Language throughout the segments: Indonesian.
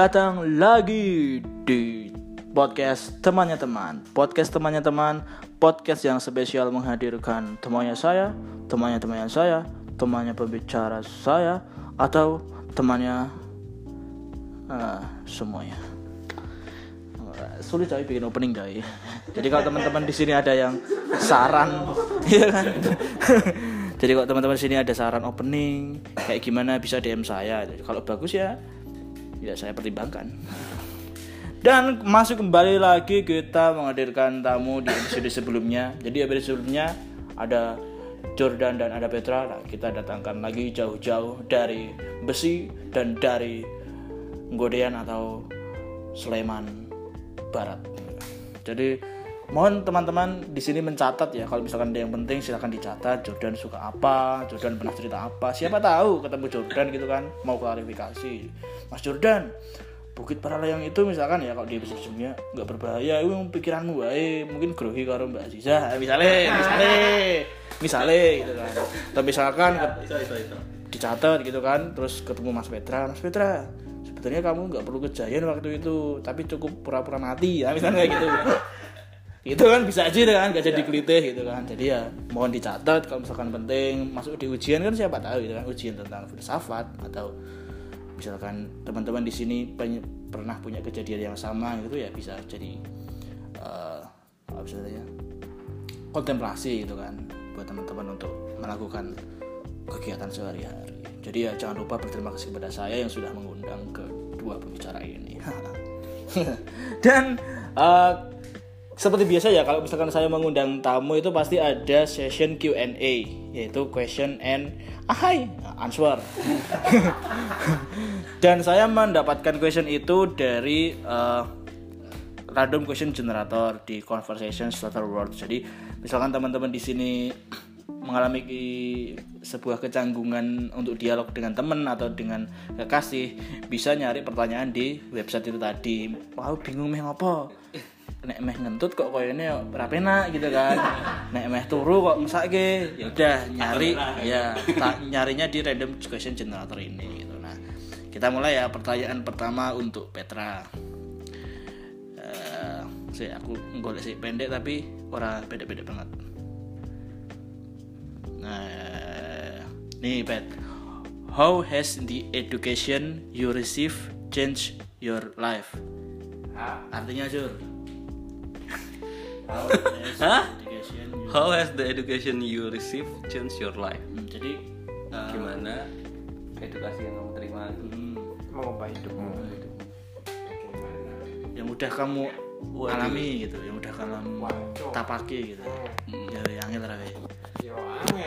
Datang lagi di podcast temannya teman. Podcast temannya teman, podcast yang spesial menghadirkan temannya saya, temannya temannya saya, temannya pembicara saya, atau temannya uh, semuanya. Sulit coy bikin opening coy. Jadi kalau teman-teman di sini ada yang saran, ya kan? Jadi kalau teman-teman di sini ada saran opening kayak gimana bisa DM saya. Kalau bagus ya ya saya pertimbangkan. Dan masuk kembali lagi kita menghadirkan tamu di episode sebelumnya. Jadi episode sebelumnya ada Jordan dan ada Petra. Nah, kita datangkan lagi jauh-jauh dari besi dan dari Godean atau Sleman Barat. Jadi mohon teman-teman di sini mencatat ya kalau misalkan ada yang penting silahkan dicatat. Jordan suka apa Jordan pernah cerita apa. Siapa tahu ketemu Jordan gitu kan mau klarifikasi. Mas Jordan Bukit Paralayang itu misalkan ya kalau di episode sebelumnya nggak berbahaya. Itu pikiranmu baik mungkin grogi karo Mbak Aziza. Misalnya misalnya misalnya gitu kan. Atau misalkan ya, dicatat gitu kan terus ketemu Mas Petra. Mas Petra sebetulnya kamu nggak perlu kejadian waktu itu tapi cukup pura-pura mati. Ya misalnya kayak gitu itu kan bisa aja kan gak jadi kelitih gitu kan. Jadi ya mohon dicatat kalau misalkan penting. Masuk di ujian kan siapa tahu gitu kan ujian tentang filsafat atau misalkan teman-teman di sini pernah punya kejadian yang sama gitu ya bisa jadi uh, apa ya kontemplasi gitu kan buat teman-teman untuk melakukan kegiatan sehari-hari. Jadi ya jangan lupa berterima kasih kepada saya yang sudah mengundang ke dua pembicara ini. Dan uh, seperti biasa ya kalau misalkan saya mengundang tamu itu pasti ada session Q&A yaitu question and ahai answer. Dan saya mendapatkan question itu dari uh, random question generator di conversation starter world. Jadi misalkan teman-teman di sini mengalami sebuah kecanggungan untuk dialog dengan teman atau dengan kekasih bisa nyari pertanyaan di website itu tadi. Wow bingung meh apa nek meh ngentut kok koyone ora penak gitu kan. Nek meh turu kok mesake ya udah nyari ya. ta, nyarinya di random question generator ini gitu. Nah kita mulai ya pertanyaan pertama untuk Petra. Uh, sih aku golek sih pendek tapi ora pendek-pendek banget. Nah nih Pet. How has the education you receive changed your life? Artinya Jur Hah? How has the education you receive changed your life? Hmm, jadi uh, gimana edukasi yang kamu terima hmm, mengubah hidupmu? Hidup. Yang udah kamu Waduh. alami gitu, yang udah kamu Waduh. tapaki gitu. Hmm. Ya yang ra Yo angel.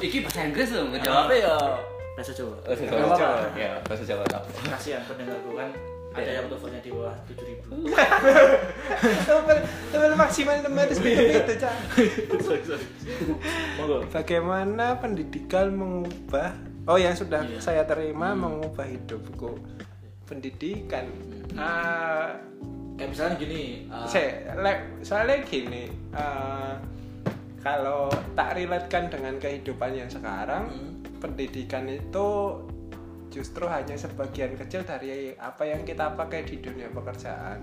Iki bahasa Inggris loh, ngejawabnya ya bahasa Jawa. Bahasa Jawa. Ya, bahasa Jawa. Kasihan pendengarku kan ada yang teleponnya di bawah tujuh ribu. Telepon maksimal enam ratus itu cak. Bagaimana pendidikan mengubah? Oh yang sudah iya. saya terima hmm. mengubah hidupku pendidikan. Hmm. uh, kayak misalnya gini uh, saya, soalnya gini uh, kalau tak relatekan dengan kehidupan yang sekarang hmm. pendidikan itu justru hanya sebagian kecil dari apa yang kita pakai di dunia pekerjaan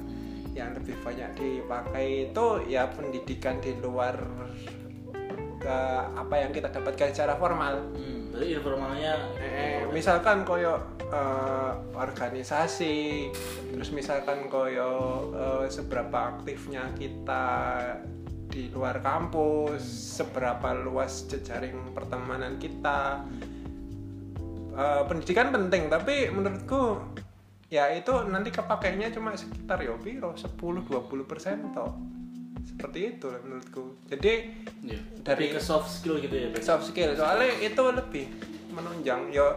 yang lebih banyak dipakai itu ya pendidikan di luar ke apa yang kita dapatkan secara formal. Hmm, jadi informalnya eh, misalkan koyo uh, organisasi, terus misalkan koyo uh, seberapa aktifnya kita di luar kampus, seberapa luas jejaring pertemanan kita. Uh, pendidikan penting tapi menurutku ya itu nanti kepakainya cuma sekitar ya piro 10-20 persen toh. Seperti itu menurutku. Jadi yeah. dari ke soft skill gitu ya soft skill. Soalnya itu lebih menunjang ya.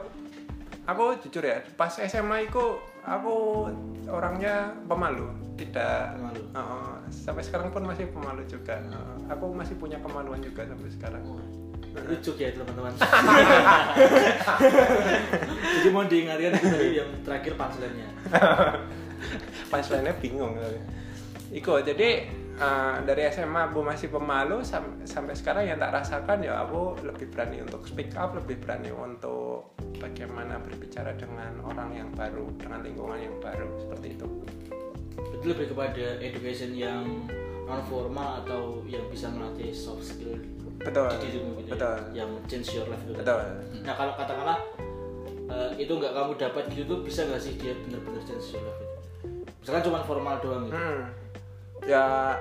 Aku jujur ya pas SMA itu aku orangnya pemalu tidak pemalu. Uh, sampai sekarang pun masih pemalu juga. Uh, aku masih punya kemaluan juga sampai sekarang. Oh lucu ya teman-teman. Jadi mau diingatkan itu tadi yang terakhir punchline-nya. Punchline-nya bingung Iko jadi uh, dari SMA aku masih pemalu sam sampai sekarang yang tak rasakan ya aku lebih berani untuk speak up lebih berani untuk bagaimana berbicara dengan orang yang baru dengan lingkungan yang baru seperti itu. Itu lebih kepada education yang non formal atau yang bisa melatih soft skill betul gitu ya? betul yang change your life itu betul nah kalau katakanlah eh, itu nggak kamu dapat gitu tuh bisa nggak sih dia benar-benar change your life itu misalkan cuma formal doang gitu Hmm. Ya,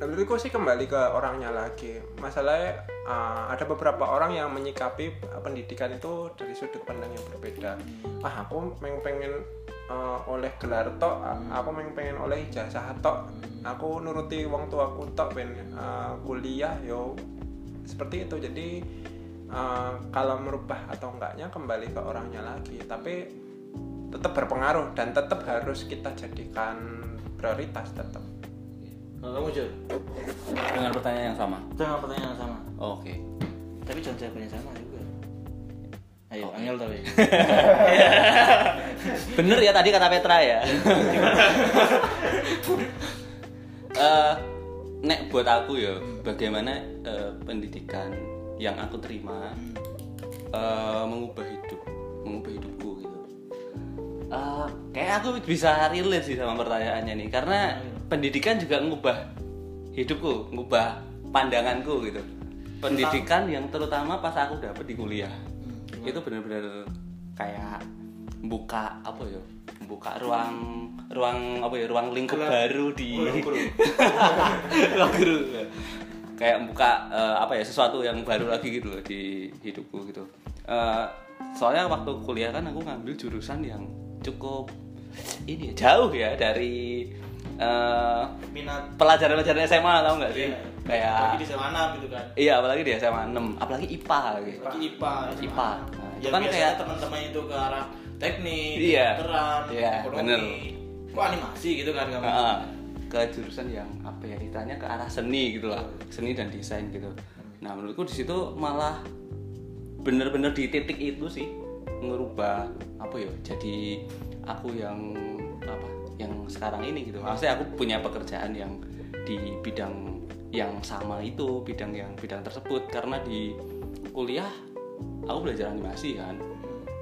menurutku sih kembali ke orangnya lagi. Masalahnya uh, ada beberapa orang yang menyikapi uh, pendidikan itu dari sudut pandang yang berbeda. Ah, aku pengen pengen uh, oleh gelar tok, a- aku pengen pengen oleh ijazah tok. Aku nuruti wong tuaku tok ben uh, kuliah yo seperti itu. Jadi uh, kalau merubah atau enggaknya kembali ke orangnya lagi. Tapi tetap berpengaruh dan tetap harus kita jadikan prioritas tetap. kalau kamu Jur Dengan pertanyaan yang sama. dengan pertanyaan yang sama Oke. tapi jangan jawabannya sama juga ayo Oke. angel tapi Bener ya tadi kata Petra ya. Eh, nek buat aku ya, bagaimana eh, pendidikan yang aku terima eh, mengubah hidup, mengubah hidupku gitu. Eh, kayak aku bisa relate sih sama pertanyaannya nih, karena pendidikan juga mengubah hidupku, mengubah pandanganku gitu. Pendidikan yang terutama pas aku dapet di kuliah, itu bener-bener kayak buka apa ya buka ruang ruang apa ya ruang lingkup baru di ruang guru kayak buka eh, apa ya sesuatu yang baru lagi gitu loh di hidupku gitu Eh, soalnya waktu kuliah kan aku ngambil jurusan yang cukup ini ya, jauh ya dari eh, minat pelajaran-pelajaran SMA tau nggak sih Iya. kayak lagi di SMA 6 gitu kan iya apalagi di SMA 6 apalagi IPA gitu lagi IPA SMA. IPA. Nah, itu yang kan kayak- teman-teman itu ke arah teknik Iya. kedokteran Iya, ekonomi. bener. kok animasi gitu kan kamu? Heeh. ke jurusan yang apa ya istilahnya ke arah seni gitu lah. Seni dan desain gitu. Nah menurutku di situ malah bener-bener di titik itu sih ngerubah apa ya jadi aku yang apa yang sekarang ini gitu. Maksudnya aku punya pekerjaan yang di bidang yang sama itu bidang yang bidang tersebut. Karena di kuliah aku belajar animasi kan.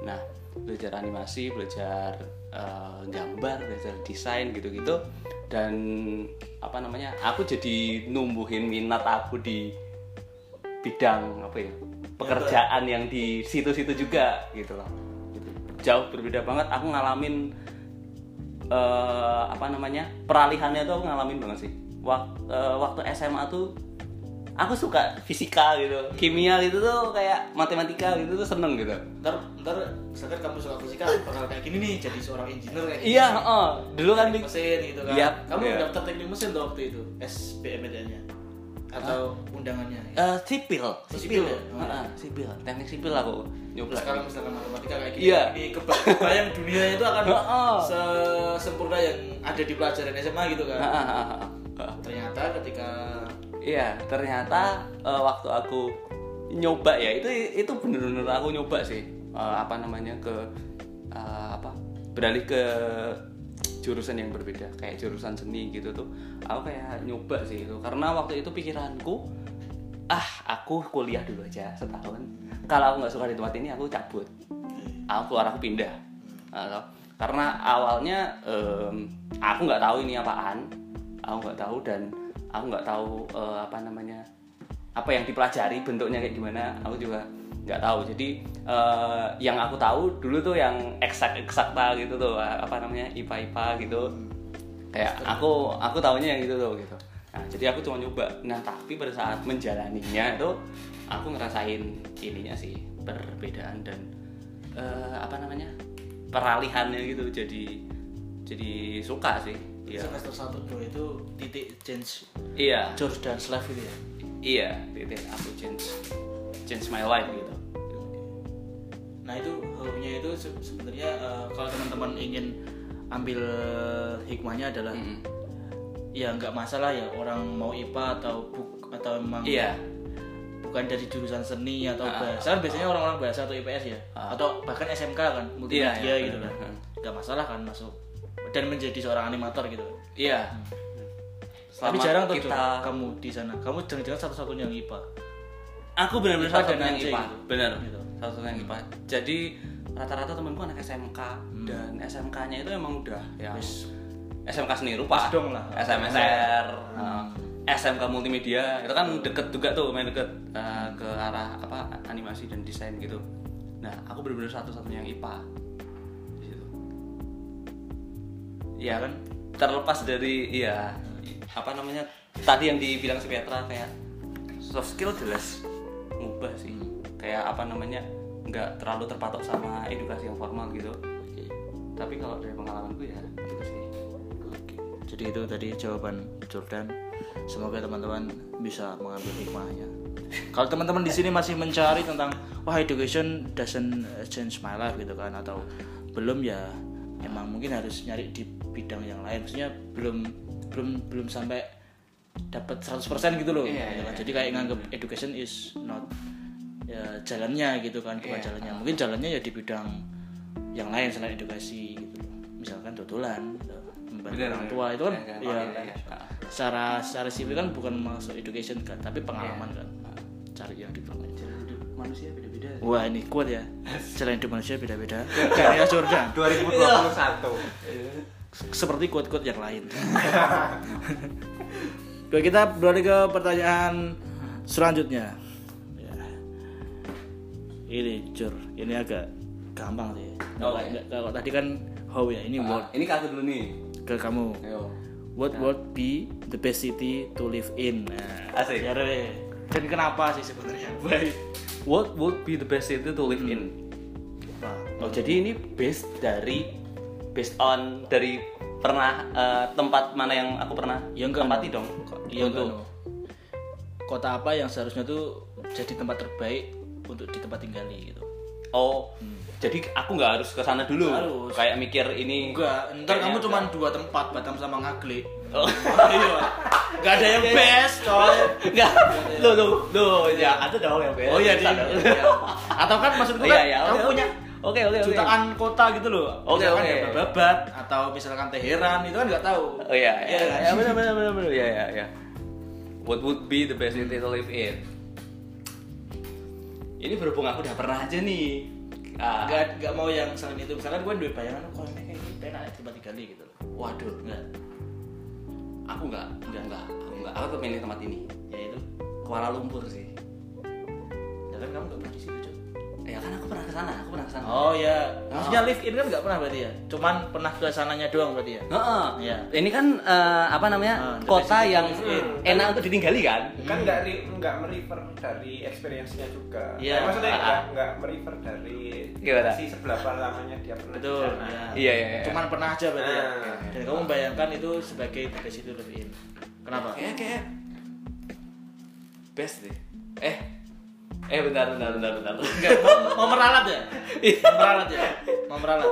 Nah belajar animasi belajar eh, gambar belajar desain gitu-gitu. Dan apa namanya aku jadi numbuhin minat aku di bidang apa ya pekerjaan yang di situ-situ juga gitu loh. Gitu. jauh berbeda banget. Aku ngalamin eh, apa namanya peralihannya tuh aku ngalamin banget sih. Waktu, waktu SMA tuh aku suka fisika gitu kimia gitu tuh kayak matematika gitu tuh seneng gitu ntar ntar misalkan kamu suka fisika bakal kayak gini nih jadi seorang engineer kayak gini. iya oh, dulu kan di mesin gitu kan Iya, kamu iya. daftar teknik mesin tuh waktu itu SBMPTN nya atau undangannya Eh, sipil, sipil sipil, ya? Oh, Heeh, sipil, teknik sipil aku nyoba. Terus kalau misalkan matematika kayak gini, Iya. ini kebayang dunia itu akan Heeh. sesempurna yang ada di pelajaran SMA gitu kan. Heeh, heeh, heeh. Heeh. Ternyata ketika Iya, ternyata eh, waktu aku nyoba ya itu itu bener-bener aku nyoba sih. Eh, apa namanya ke eh, apa beralih ke jurusan yang berbeda kayak jurusan seni gitu tuh. Aku kayak nyoba sih itu karena waktu itu pikiranku ah aku kuliah dulu aja setahun. Kalau aku nggak suka di tempat ini aku cabut. Aku keluar aku pindah. Nah, karena awalnya em, aku nggak tahu ini apaan. Aku nggak tahu dan aku nggak tahu eh, apa namanya apa yang dipelajari bentuknya kayak gimana. Aku juga nggak tahu. Jadi eh, yang aku tahu dulu tuh yang eksak eksakta gitu tuh apa namanya ipa ipa gitu. Kayak aku aku tahunya yang gitu tuh gitu. Nah jadi aku cuma nyoba. Nah tapi pada saat menjalaninya itu aku ngerasain ininya sih perbedaan dan eh, apa namanya peralihannya gitu. Jadi jadi suka sih iya. Semester 1 2 itu titik change iya. Jordan's life itu ya. iya titik aku change change my life gitu. Nah itu how-nya itu se- sebenarnya eh, kalau teman-teman ingin ambil hikmahnya adalah Mm-mm. ya nggak masalah ya orang mau IPA atau buk atau memang iya. bukan dari jurusan seni atau Ah, bahasa kan biasanya orang-orang bahasa atau IPS ya? Ah. atau bahkan SMK kan multimedia Iya, iya, gitu kan nggak masalah kan masuk dan menjadi seorang animator gitu. Iya. Tapi selama jarang tuh kita. Kamu di sana. Kamu jangan-jangan satu-satunya yang IPA. aku benar-benar IPA satu dan yang IPA gitu. benar. Gitu. satu yang IPA jadi rata-rata temanku anak SMK dan SMK-nya itu emang udah yang SMK seni rupa dong lah. SMSR uh, SMK multimedia itu kan deket juga tuh main deket uh, ke arah apa animasi dan desain gitu. Nah aku benar-benar satu-satunya yang IPA ya kan terlepas dari iya apa namanya tadi yang dibilang si Petra kayak soft skill jelas ngubah sih kayak apa namanya nggak terlalu terpatok sama edukasi yang formal gitu tapi kalau dari pengalamanku ya gitu sih Oke. Jadi itu tadi jawaban Jordan. Semoga teman-teman bisa mengambil hikmahnya. Kalau teman-teman di sini masih mencari tentang wah education doesn't change my life gitu kan atau belum ya emang mungkin harus nyari di bidang yang lain. Maksudnya belum belum belum sampai dapat 100% gitu loh. Iya, gitu kan. iya, Jadi kayak nganggap education is not ya jalannya gitu kan bukan Iya. jalannya. Mungkin jalannya ya di bidang yang lain selain edukasi gitu loh. Misalkan tutulan gitu. membantu Bener, orang bener. tua itu kan Iya, kan? ya, Iya, iya. secara secara sipil kan bukan masuk education kan tapi pengalaman kan cari yang di pengalaman Jalan hidup manusia beda-beda. Wah ini kuat ya. Jalan hidup manusia beda-beda. Karya Jordan. 2021 seperti quote-quote yang lain. Oke, kita beralih ke pertanyaan selanjutnya. Ya. ini Jur ini agak gampang sih. Kalau tadi kan how ya ini Ah, what ini ke aku dulu nih. Ke kamu. Ayo. What would be the best city to live in? Nah, Asik. ya, Re. Dan kenapa sih sebenarnya? Baik. What would be the best city to live in Nah, oh jadi ini based dari based on dari pernah eh, tempat mana yang aku pernah Ya enggak, tempati no. dong Iya untuk kan, no. Kota apa yang seharusnya tuh jadi tempat terbaik untuk di tempat tinggali gitu? oh jadi aku nggak harus ke sana dulu Harus. kayak mikir ini Enggak, ntar kamu cuma dua tempat, Batam sama Ngaglik. Oh. Iya. Enggak ada yang best, coy. Enggak, lo lo lo ya ada dong yang best. Oh iya, Ada. iya. Atau kan maksudku Iya, kan iya, kamu punya Oke oke oke. jutaan kota gitu loh. Oke, misalkan oke. ya Babat atau misalkan Teheran itu kan nggak tahu. Oh iya, Iya, iya, kan? ya, benar benar benar benar, ya ya ya. What would be the best city to live in? Ini berhubung aku udah pernah aja nih. Ah, Gak, gak mau yang selain itu misalkan gue duit bayangan kalau ini kayak gini enak ya tempat tinggal gitu loh waduh, enggak aku nggak, enggak enggak, aku nggak. Aku milih tempat ini. ya itu Kuala Lumpur sih. ya kamu gak pernah di situ cuy Ya kan aku pernah ke sana, aku pernah ke sana. oh ya maksudnya Oh. live in kan gak pernah berarti ya cuman pernah ke sananya doang berarti ya Heeh. Iya. Ini kan eh, apa namanya? Ah, the kota yang in. enak untuk ditinggali kan? kan nggak ri- nggak merefer dari experience-nya juga Iya. Eh, maksudnya Ah. nggak nggak merefer dari Gimana? si sebelah lamanya dia pernah di betul sana. ya. Iya, iya, iya. cuman pernah aja berarti ya Ah. dan kamu membayangkan itu sebagai the situ live in kenapa Kayak kayak best deh. Eh, eh bentar bentar bentar bentar. Enggak, mau, mau meralat ya mau meralat ya mau meralat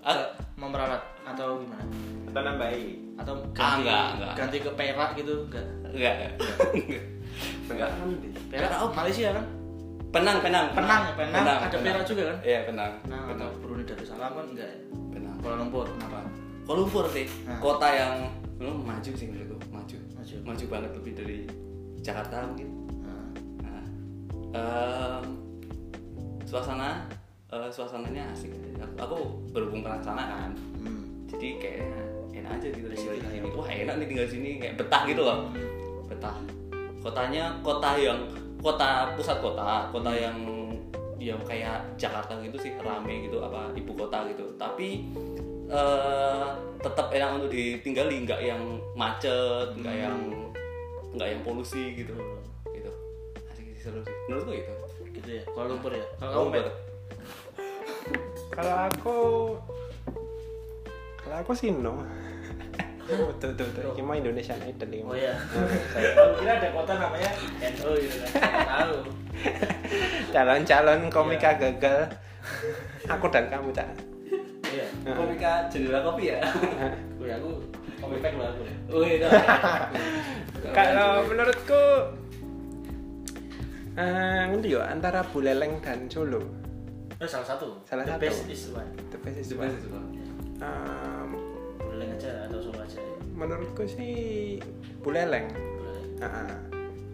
Ah. mau meralat atau gimana atau nambahi atau Ah, ganti enggak, enggak. ganti ke perak gitu enggak Enggak. Enggak. enggak perak oh Malaysia kan Penang, penang. Penang ya, Penang. Ada Perak juga kan? Iya, penang. nah penang. atau Brunei Darussalam kan enggak ya Penang. Kuala Lumpur kenapa Kuala Lumpur sih, Nah. kota yang belum maju sih menurutku, maju. Maju. Maju banget lebih dari Jakarta mungkin. Em, suasana eh, suasananya asik. Aku, aku berhubung pernah sana kan, hmm. jadi kayak enak aja gitu tinggal di sini. Wah enak nih tinggal di sini kayak betah gitu loh. Betah. Kotanya kota yang kota pusat kota, kota yang yang kayak Jakarta gitu sih rame gitu apa ibu kota gitu. Tapi eh tetap enak untuk ditinggali, nggak yang macet, nggak yang nggak yang polusi. Gitu. Seru sih. Menurutku itu. gitu? Ya Kuala Lumpur ya. Kalau kamu Pet? kalau aku kalau aku sih no. Tuh tuh tuh ini mah Indonesian Idol oh ya saya- aku kira ada kota namanya NO gitu kan. Tahu. Calon-calon komika gagal. Aku dan kamu cak. Iya. Komika jendela kopi ya. gue aku kopi pack lah aku. Ya Wih, itu. kalau menurutku eh ngendi yo? Antara Buleleng dan Solo. Oh salah satu. Salah The satu. best is one. The best is The one. best is one. Um, boleh aja atau Solo aja? ya? menurutku sih Buleleng. Ah,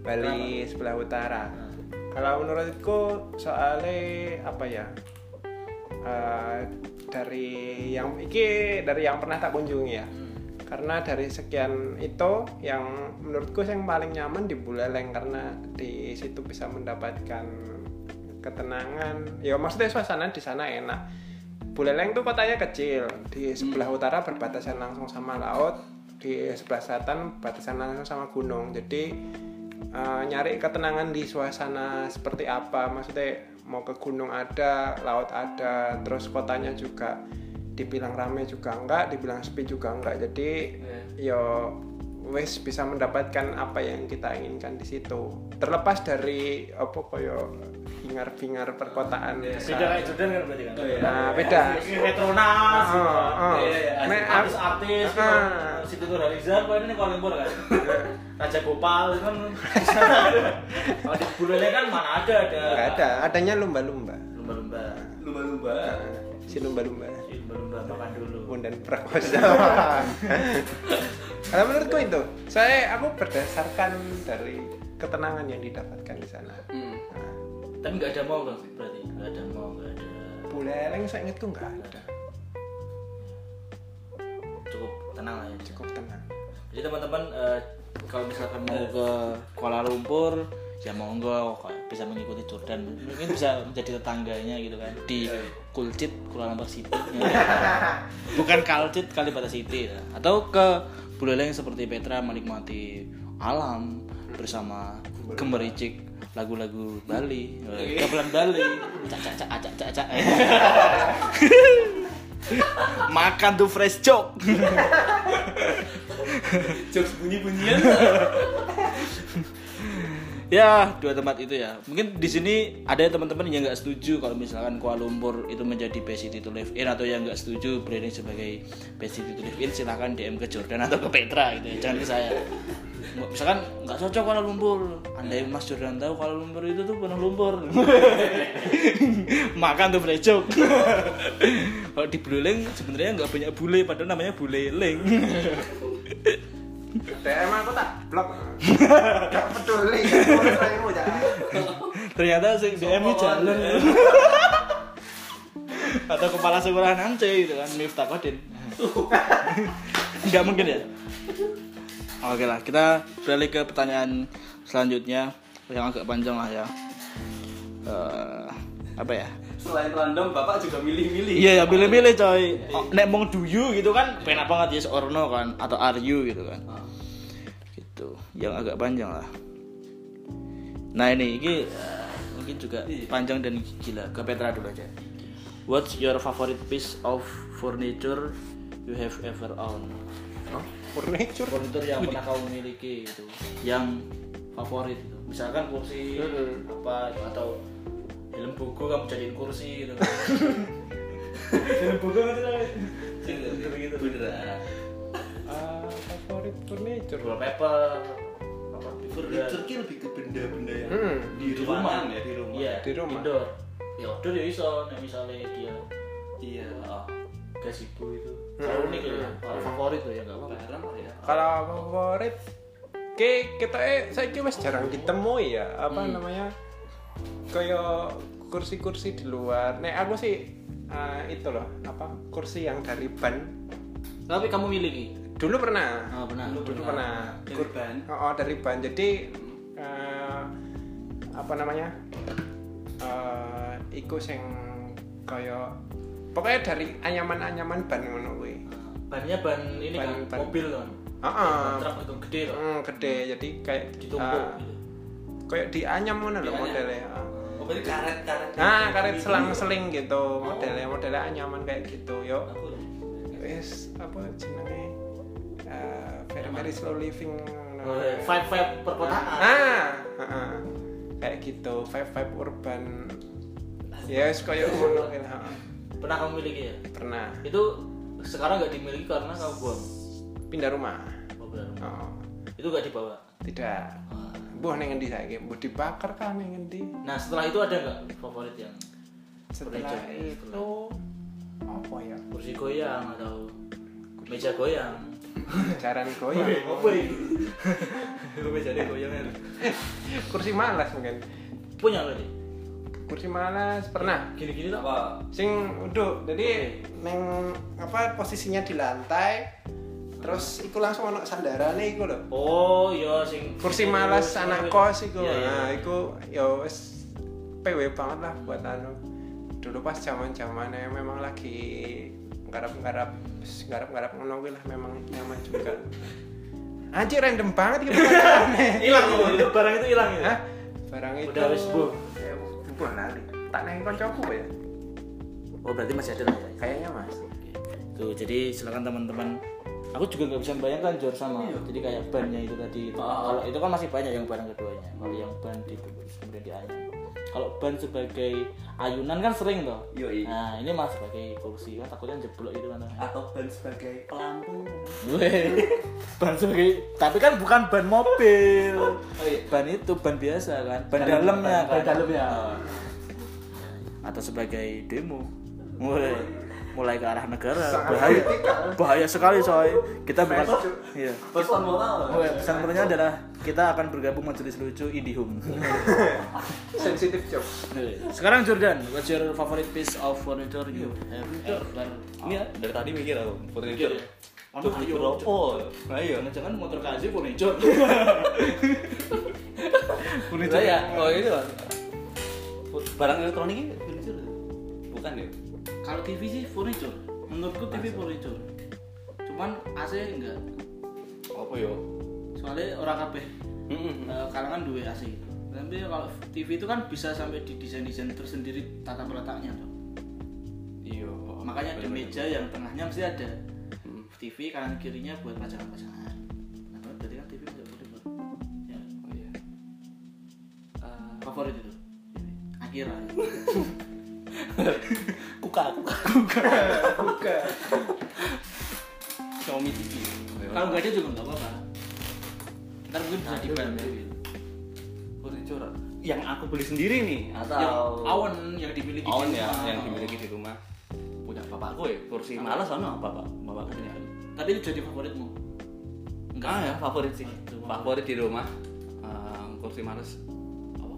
Bali sebelah utara. Nah, kalau menurutku soalnya apa ya? Eh, dari yang iki dari yang pernah tak kunjungi ya? Hmm. Karena dari sekian itu yang menurutku yang paling nyaman di Buleleng karena di situ bisa mendapatkan ketenangan. Ya maksudnya suasana di sana enak. Buleleng tuh kotanya kecil. Di sebelah utara berbatasan langsung sama laut di sebelah selatan berbatasan langsung sama gunung. Jadi eh, nyari ketenangan di suasana seperti apa. Maksudnya mau ke gunung ada laut ada terus kotanya juga dibilang rame juga enggak dibilang sepi juga enggak jadi yo wes bisa mendapatkan apa yang kita inginkan di situ terlepas dari apa koyo hingar-bingar perkotaan beda besar. kayak Jordan kan berarti kan Nah, beda. Metronas Oh, oh. Iya, iya, iya. Gitu. Ah. Situ Nurhaliza kok ini Kuala Lumpur kan Raja Gopal itu kan kalau di Buleleng kan mana ada ada Enggak ada, adanya lumba-lumba. lumba-lumba lumba-lumba Si lumba-lumba. Si lumba-lumba makan dulu Bundan prakosa. Kalau menurutku itu, saya aku berdasarkan dari ketenangan yang didapatkan di sana. Hmm. Nah, tapi nggak ada mall kan berarti nggak ada mall nggak ada Buleleng saya ingatku nggak ada. cukup tenang lah ya Cukup tenang. jadi teman-teman eh, kalau misalkan mau ke Kuala Lumpur ya monggo bisa mengikuti Jordan. Mungkin bisa menjadi tetangganya gitu kan. Di Kulcit Kuala Lumpur City. Bukan Kalcit Kalibata City ya. atau ke Buleleng seperti Petra menikmati alam bersama gemericik lagu-lagu Bali. Eh, gamelan Bali. Cak cak cak cak cak cak makan tuh fresh joke. Jokes bunyi-bunyian Ya, dua tempat itu ya. Mungkin di sini ada teman-teman yang nggak setuju kalau misalkan Kuala Lumpur itu menjadi best city to live in atau yang nggak setuju branding sebagai best city to live in silahkan DM ke Jordan atau ke Petra gitu ya. Jangan ke saya. Misalkan nggak cocok Kuala Lumpur, andai Mas Jordan tahu Kuala Lumpur itu tuh penuh lumpur. Makan tuh joke. kalau di Buleleng sebenarnya nggak banyak bule, padahal namanya Buleleng. DM aku tak blok. Gak peduli. Ternyata sing DM ini jalan. Atau kepala sekolah nanti gitu kan Miftah Kodin nggak mungkin ya? Oke lah kita beralih ke pertanyaan selanjutnya yang agak panjang lah ya. Eh, apa ya? Selain random bapak juga milih-milih. Iya ya pilih-pilih coy. Oh, nek mau do you gitu kan penak banget yes or no kan atau are you gitu kan gitu. Yang agak panjang lah. Nah ini ini eh, mungkin juga panjang dan gila. Ke Petra dulu aja. What's your favorite piece of furniture you have ever owned? Oh, furniture. furniture yang pernah kamu miliki itu yang favorit itu misalkan kursi apa atau film buku kamu jadiin kursi gitu. Film buku itu gitu. Beneran Furniture. wallpaper apa furniture ki lebih ke benda-benda yang Hmm. di rumah ya di rumah iya Di rumah. indoor ya outdoor ya iso nek misalnya dia iya ah, gazebo itu Hmm. kalau unik ya kalau favorit tuh ya nggak apa-apa barang lah ya Kalau favorit ke kita eh saya kira jarang ditemui ya apa Hmm. namanya kayak kursi-kursi di luar. Nek aku sih eh, itu loh apa kursi yang dari ban tapi kamu miliki dulu pernah oh benar dulu pernah dari Kur- ban Oh, oh, dari ban. Jadi eh, apa namanya? Eh iku sing kaya pokoknya dari anyaman-anyaman ban ngono kuwi. bannya ban ini Ban- kan ban. mobil kan Heeh. Ban truk itu gede tuh Hmm, gede. Jadi kayak ditumpuk eh, gitu. kayak dianyam ngono lho modelnya. heeh. oh berarti karet karet Nah, karet selang-seling gitu modelnya, modelnya anyaman kayak gitu. Yo, aku wis apa jenenge? Eh, very very slow living. Iya. five five perkotaan Ah, heeh. kayak gitu, five five urban. Ya, yes, kayak ngono kan. heeh. pernah kamu miliki ya Pernah itu sekarang nggak dimiliki karena kamu buang pindah rumah. Oh. Oh, itu nggak dibawa tidak. Buah neng ngendi saiki? Mbok dibakar kan neng ngendi? nah setelah itu ada nggak favorit yang Setelah itu apa ya? kursi goyang atau meja goyang Jaran goyang. apa ini mejanya goyang ya Kursi malas mungkin. punya lo nih Kursi malas pernah. gini-gini tak apa Sing uduk. Jadi neng apa posisinya di lantai. Terus iku langsung ono sandarane iku lho. oh iya sing Kursi malas anak kos iku. Iya, iya. Nah, iku ya wis PW banget lah buat anu. Dulu pas zaman-zamannya memang lagi garap-garap garap-garap ngono kuwi lah memang nyaman juga. Anjir random banget iki pertanyaannya. hilang loh itu barang itu hilang ya Hah? Barang itu Udah wis, Bu. Ya, Bu lali. Tak neng koncoku ya. oh berarti masih ada lah ya Kayaknya masih. Tuh, jadi silakan teman-teman. Aku juga nggak bisa membayangkan Jor sama. Jadi kayak bannya itu tadi. Itu. Kalau itu kan masih banyak yang barang keduanya. Kalau yang ban di kemudian dianyam. Kalau ban sebagai ayunan kan sering toh. Yoi. Nah, ini mas sebagai kursi kan takutnya jeblok itu kan. atau ban sebagai pelampung ban sebagai tapi kan bukan ban mobil. Oh, iya. Ban itu ban biasa kan, ban dalamnya kan. ban dalamnya. Oh. Atau sebagai demo. Weh, mulai ke arah negara. Bahaya. bahaya sekali coy. Kita bukan iya. pesan moral. Weh, pesan moralnya adalah kita akan bergabung majelis lucu Indihome Sensitif job. sekarang Jordan what's your favorite piece of furniture you have ever ini ya dari tadi mikir aku furniture. Mikir ya? Itu Ayo? Nah iya. jangan motor kasih furniture. Furniture. Ya? Oh itu. Barang elektronik ini furniture? Bukan ya? Kalau TV sih furniture. Menurutku TV furniture. Cuman AC enggak. Apa yo? Soalnya orang kabeh eh, kalangan dua AC. Tapi kalau TV itu kan bisa sampai di desain-desain tersendiri tata letaknya tuh. Iya. Makanya di meja yang tengahnya mesti ada Hmm. TV kanan kirinya buat pajangan-pajangan. Nah, berarti kan TV bisa furniture. Ya, Oh iya. Favorit itu. Akira. Kuka kuka Buka. Xiaomi TV. Kalau nggak ada juga nggak apa-apa. Ntar mungkin bisa dibantu. furniture yang aku beli sendiri nih. Yang atau awan yang dimiliki Awan di ya rumah. yang dimiliki di rumah. Punya bapakku ya kursi malas sana bapak bapakku punya Tapi itu jadi favoritmu. ah ya favorit sih. Itu favorit. Di rumah. Eh, kursi malas. Apa?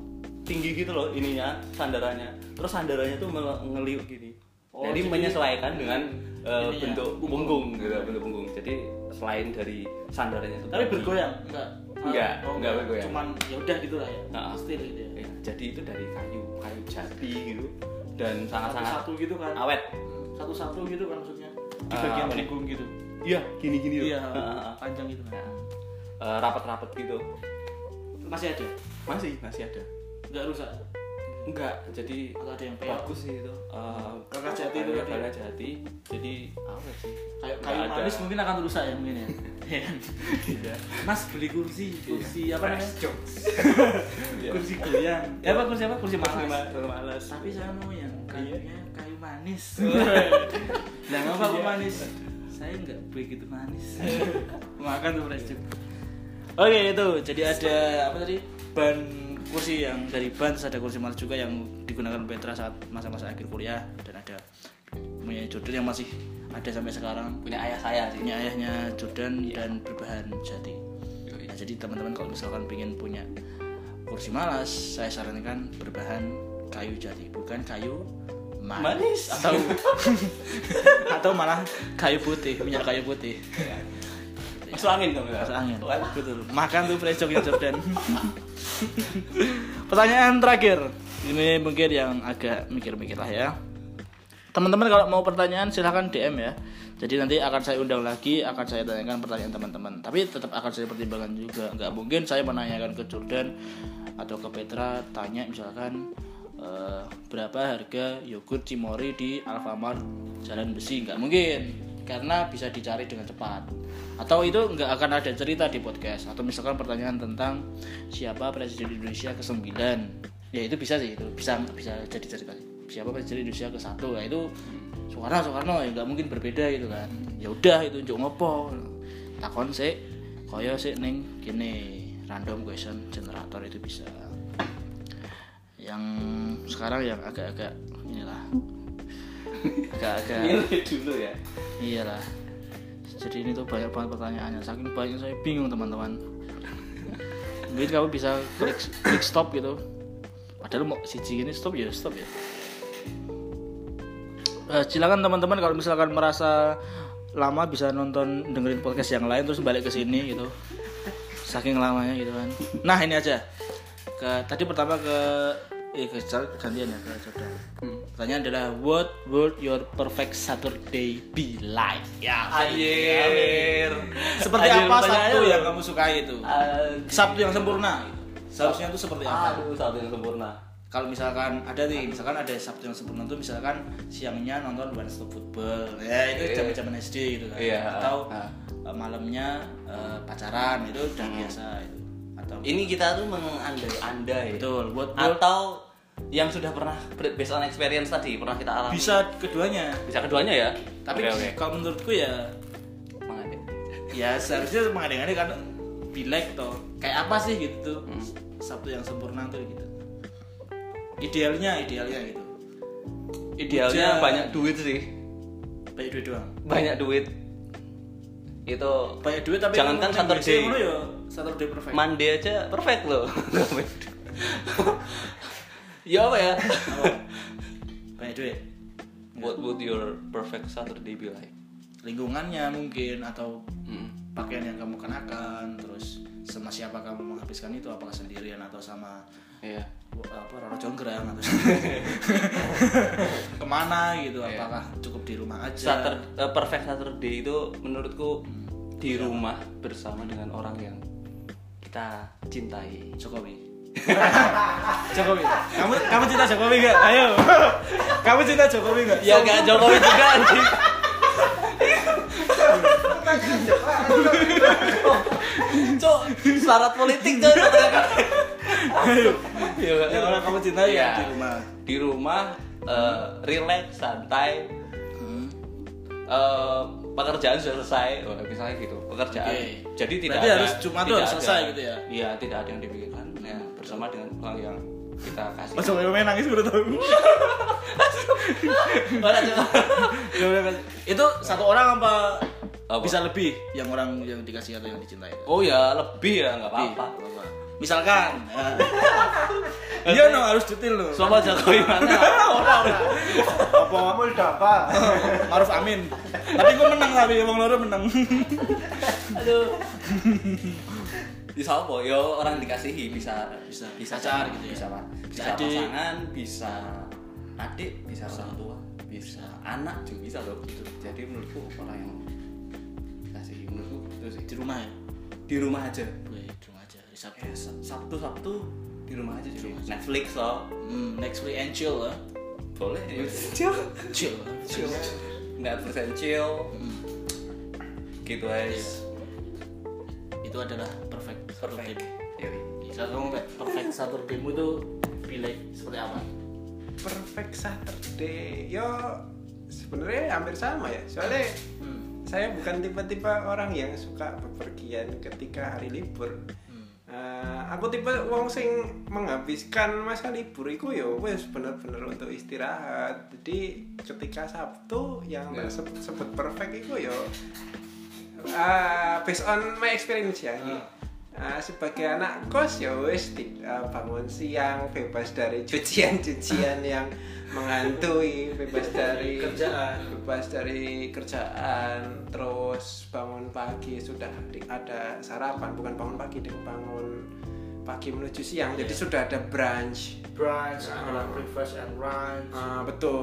Tinggi gitu loh ininya sandarannya. Terus sandarannya tuh ngeliuk gini Oh, jadi, jadi- menyesuaikan dengan eh, Ininya, bentuk punggung. punggung gitu bentuk punggung jadi selain dari sandarannya itu Tapi bergoyang? Enggak. Enggak, Oh, enggak bergoyang. Cuman ya udah gitu lah ya. Nah. Still gitu ya. Ya, jadi itu dari kayu kayu jati gitu dan sangat-sangat Satu-satu gitu kan. awet Satu-satu gitu kan maksudnya. Di Ah, bagian punggung gitu. iya gini gini Iya, Heeh. panjang gitu kan. Eh, rapat-rapat gitu Masih ada? masih masih ada Enggak rusak. Enggak jadi Atau ada yang peok? bagus sih itu Eh, Kakak jati itu tadi. kakak jati jadi awet sih Kayak kayu ada. manis mungkin akan rusak ya mungkin ya. Iya? Iya. Mas beli kursi, kursi apa namanya? Jokes. Iya. Kursi goyang. Ya apa kursi apa? Kursi Kursi malas. ma- malas Tapi saya mau yang kayunya kayu manis. Nah, Iya. apa kok manis? Saya nggak begitu manis. Makan tuh fresh. Oke itu, jadi ada apa tadi ban kursi yang dari ban, terus ada kursi malas juga yang digunakan Petra saat masa-masa akhir kuliah dan ada punya Jordan yang masih ada sampai sekarang punya ayah saya sih punya ayahnya Jordan dan berbahan jati. Yoi. Nah, jadi teman-teman kalau misalkan pengen punya kursi malas, saya sarankan berbahan kayu jati, bukan kayu manis, Manis. atau atau malah kayu putih, minyak kayu putih. masuk angin dong ya Masuk angin. Betul. Makan tuh fresh Jordan. Pertanyaan terakhir. Ini mungkin yang agak mikir-mikir lah ya. Teman-teman kalau mau pertanyaan silahkan DM ya. Jadi nanti akan saya undang lagi, akan saya tanyakan pertanyaan teman-teman. Tapi tetap akan saya pertimbangkan juga. Nggak mungkin saya menanyakan ke Jordan atau ke Petra tanya misalkan eh, berapa harga yogurt Cimori di Alfamart Jalan Besi. Nggak mungkin karena bisa dicari dengan cepat. Atau itu nggak akan ada cerita di podcast. Atau misalkan pertanyaan tentang siapa presiden Indonesia ke-9. Ya itu bisa sih itu bisa bisa jadi cerita. Siapa presiden Indonesia ke satu ya itu Soekarno Soekarno ya nggak mungkin berbeda gitu kan. Ya udah itu unjuk ngopo. Takon sih koyo sih neng gini random question generator itu bisa. Yang sekarang yang agak-agak inilah agak-agak dulu ya. Iyalah. Jadi ini tuh banyak banget pertanyaannya. Saking banyak saya bingung teman-teman. Mungkin kamu bisa klik klik stop gitu. Padahal mau siji ini stop ya stop ya. Eh, silakan teman-teman kalau misalkan merasa lama bisa nonton dengerin podcast yang lain terus balik ke sini gitu. Saking lamanya gitu kan. Nah ini aja. Ke tadi pertama ke eh ke gantian ya ke Jordan pertanyaan adalah what would your perfect Saturday be like? Ya Anjir. seperti apa Sabtu yang kamu sukai itu. Sabtu yang sempurna. Seharusnya itu seperti apa? Aduh, satu yang sempurna. kalau misalkan ada nih misalkan ada Sabtu yang sempurna tuh misalkan siangnya nonton one stop football. Ya itu Iya. zaman zaman SD gitu kan. Iya. atau eh, malamnya eh, pacaran itu udah Hmm. biasa. itu atau Ini kita tuh mengandai-andai. betul buat Atau yang sudah pernah based on experience tadi pernah kita alami. bisa keduanya Bisa keduanya ya. tapi Oke, oke. kalau menurutku ya Mengandai. ya seharusnya mengadeng-adeng kan be like toh kayak apa sih gitu Hmm. Sabtu yang sempurna tuh gitu idealnya idealnya gitu Idealnya Hujan. banyak duit sih. banyak duit doang Banyak duit. Itu banyak duit tapi Jangankan Saturday. Ya Saturday perfect Monday aja perfect loh. ya apa ya? Apa? banyak duit What would your perfect Saturday be like? lingkungannya mungkin atau Hmm. pakaian yang kamu kenakan terus sama siapa kamu menghabiskan itu? Apakah sendirian atau sama Iya. apa Roro Jonggrang atau ke mana gitu? Iya. apakah cukup di rumah aja? Satur, eh, perfect Saturday itu menurutku di rumah bersama dengan orang yang kita cintai. Jokowi. Jokowi. Kamu kamu cinta Jokowi gak ayo. Kamu cinta Jokowi gak Ya gak Jokowi juga anjing. Cok, syarat politik ayo Ya, yang orang kamu cinta Iya. ya di rumah Di rumah eh, relax, santai. Hmm. eh, pekerjaan sudah selesai, oh, misalnya gitu. Pekerjaan. Oke. Jadi tidak Berarti ada, harus Jumat tuh tidak harus ada- selesai gitu ya? Iya, tidak ada yang dipikirkan. Ya, bersama dengan orang yang kita kasih. Mas Jokowi main nangis udah tahu itu satu orang apa, Apa? bisa lebih yang orang yang dikasih atau yang dicintai itu? Oh ya, lebih ya, nggak apa-apa. Misalkan, ya. iya no harus detail no. Sama Jokowi mana? Ora, ora. Apa Kamu udah apa? Maruf Amin. Tapi gue menang tapi emang loro menang. Aduh. Bisa apa? Ya orang dikasihi bisa Bisa bisa pacar sama, gitu ya. bisa, apa? Bisa bisa adik. pasangan, bisa adik, bisa orang tua, bisa anak juga bisa loh. Jadi menurutku orang yang menurutku itu sih Di rumah ya. di rumah aja. Wih, di rumah aja. Di Sabtu. Eh, Sa- Sabtu Sabtu di rumah aja sih. rumah aja. Netflix loh. Hmm, next week and chill lah. Boleh. Chill. Chill. Chill. Netflix and chill. Hmm. Gitu aja. Itu adalah perfect Perfect. Saturday. Yoi. Kalau kamu kayak perfect Saturdaymu itu pilih seperti apa? Perfect Saturday. Yo sebenarnya hampir sama ya. Soalnya Hmm. Saya bukan tipe-tipe orang yang suka bepergian ketika hari libur. Hmm. Eh, aku tipe wong sing menghabiskan masa libur iku yo wes bener-bener untuk istirahat. Jadi ketika Sabtu yang Ya. tak sebut, sebut perfect iku yo eh, based on my experience ya. Ah. Eh, sebagai anak kos ya wes eh, bangun siang bebas dari cucian-cucian yang menghantui, bebas dari Kerjaan. bebas dari kerjaan terus bangun pagi sudah ada sarapan bukan bangun pagi deh bangun pagi menuju siang jadi Iya. sudah ada brunch Brunch, adalah breakfast and lunch. Ah, betul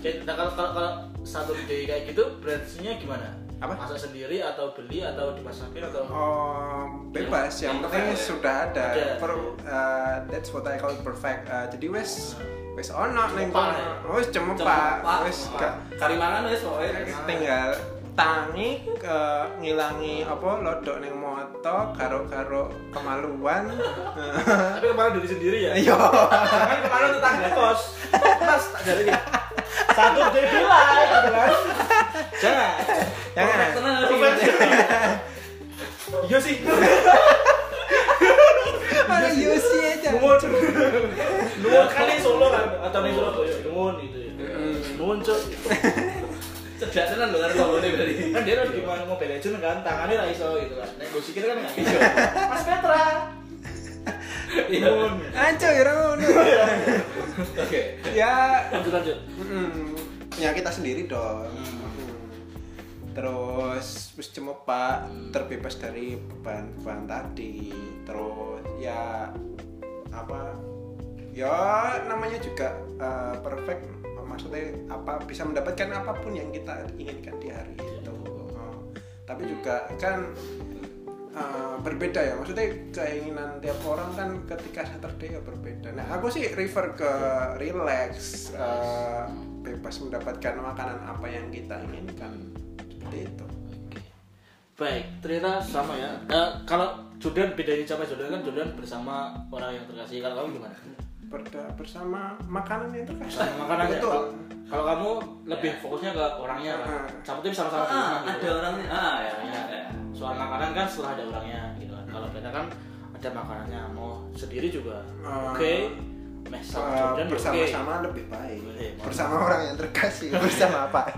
Jadi, nah kalau kalau kalau Saturday kayak gitu, brunchnya gimana? Apa? Masak sendiri atau beli atau dimasakin atau? Oh, bebas yang Yang penting ya? sudah ada, Ada. Per- uh, that's what I call perfect Uh, jadi wes wes ono ning kono. wes cemepak wes gak Karimangan wes pokoknya. tinggal tangi ke ngilangi apa lodok ning moto karo karo kemaluan Tapi kemarin diri sendiri ya? Iya. Kan kemarin tetangga kos. Mas, tak jadi. Satu day bilang gitu kan. Jangan. Jangan. Perfect. Iya sih. Ada Yosi aja. Nuwun. Nuwun kali Solo kan atau ning Surabaya. Nuwun gitu ya. Nuwun cok. Cedak tenan lho karo ngomongnya berarti. kan dia lagi mau Mobile Legends kan tangannya lah iso gitu kan nek gue sikil kan nggak iso Mas Petra Iya. Anco ya ngono. Oke. Ya lanjut lanjut ya kita sendiri dong. Terus wis pak. Terbebas dari beban-beban tadi. Terus ya apa ya namanya juga uh, perfect. Maksudnya apa bisa mendapatkan apa pun yang kita inginkan di hari itu. Oh. tapi juga kan uh, berbeda ya. Maksudnya keinginan tiap orang kan ketika Saturday ya berbeda. Nah aku sih refer ke relax uh, bebas mendapatkan makanan apa yang kita inginkan seperti itu Oke. Baik, ternyata sama ya. Eh, kalau Jordan bedanya sama Jordan kan Jordan bersama orang yang terkasih. Kalau kamu gimana? Berda, bersama makanan yang terkasih Sama makanannya. betul Kalau, kalau kamu lebih fokusnya ke orangnya kan. Ah. Sama tim sama-sama Ah, gitu. ada orangnya. Ah, ya. Ya, ya. Soal makanan kan setelah ada orangnya gitu kan. Kalau beda kan ada makanannya. Mau sendiri juga. Ah. Oke. Sama Uh, ya bersama-sama lebih baik Boleh, bersama orang yang terkasih bersama apa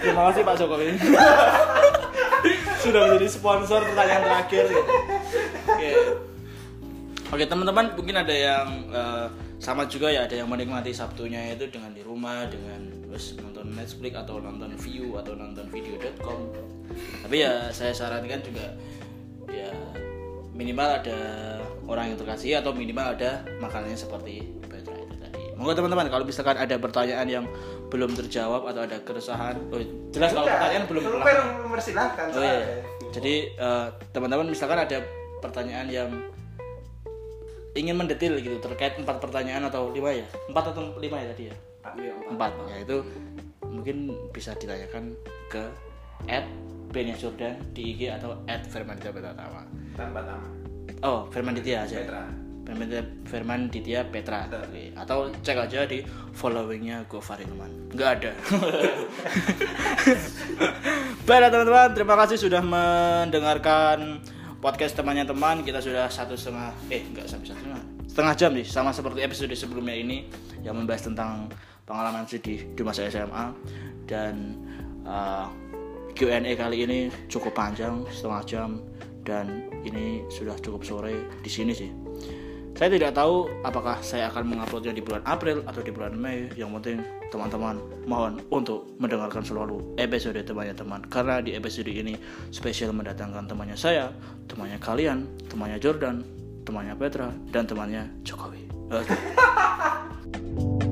Terima kasih Pak Jokowi. Sudah menjadi sponsor pertanyaan terakhir. Gitu. Oke. Oke teman-teman mungkin ada yang eh, sama juga ya ada yang menikmati Sabtunya itu dengan di rumah dengan terus nonton Netflix atau nonton View atau nonton video.com. Tapi ya saya sarankan juga ya minimal ada orang yang terkasih atau minimal ada makanannya seperti Petra itu tadi. Monggo teman-teman kalau misalkan ada pertanyaan yang belum terjawab atau ada keresahan, oh, jelas kalau pertanyaan belum pernah. mempersilahkan Oh iya. Jadi eh, teman-teman misalkan ada pertanyaan yang ingin mendetil gitu terkait empat pertanyaan atau lima ya? Empat atau lima ya tadi ya? Iya, empat. Ya itu mungkin bisa ditanyakan ke at Jordan di IG atau at Petra tanpa nama oh Firmanditya aja. Petra. Firmanditya Firmanditya Petra. Oke. atau cek aja di followingnya Gofar Ilman nggak ada. Baiklah teman-teman terima kasih sudah mendengarkan podcast temannya teman. Kita sudah satu setengah eh nggak sampai satu setengah. Setengah jam nih sama seperti episode sebelumnya ini yang membahas tentang pengalaman sedih di masa SMA dan uh, Q&A kali ini cukup panjang setengah jam. Dan ini sudah cukup sore di sini sih saya tidak tahu apakah saya akan menguploadnya di bulan April atau di bulan Mei. Yang penting teman-teman mohon untuk mendengarkan selalu episode temannya teman karena di episode ini spesial mendatangkan temannya saya, temannya kalian, temannya Jordan, temannya Petra dan temannya Jokowi. Oke.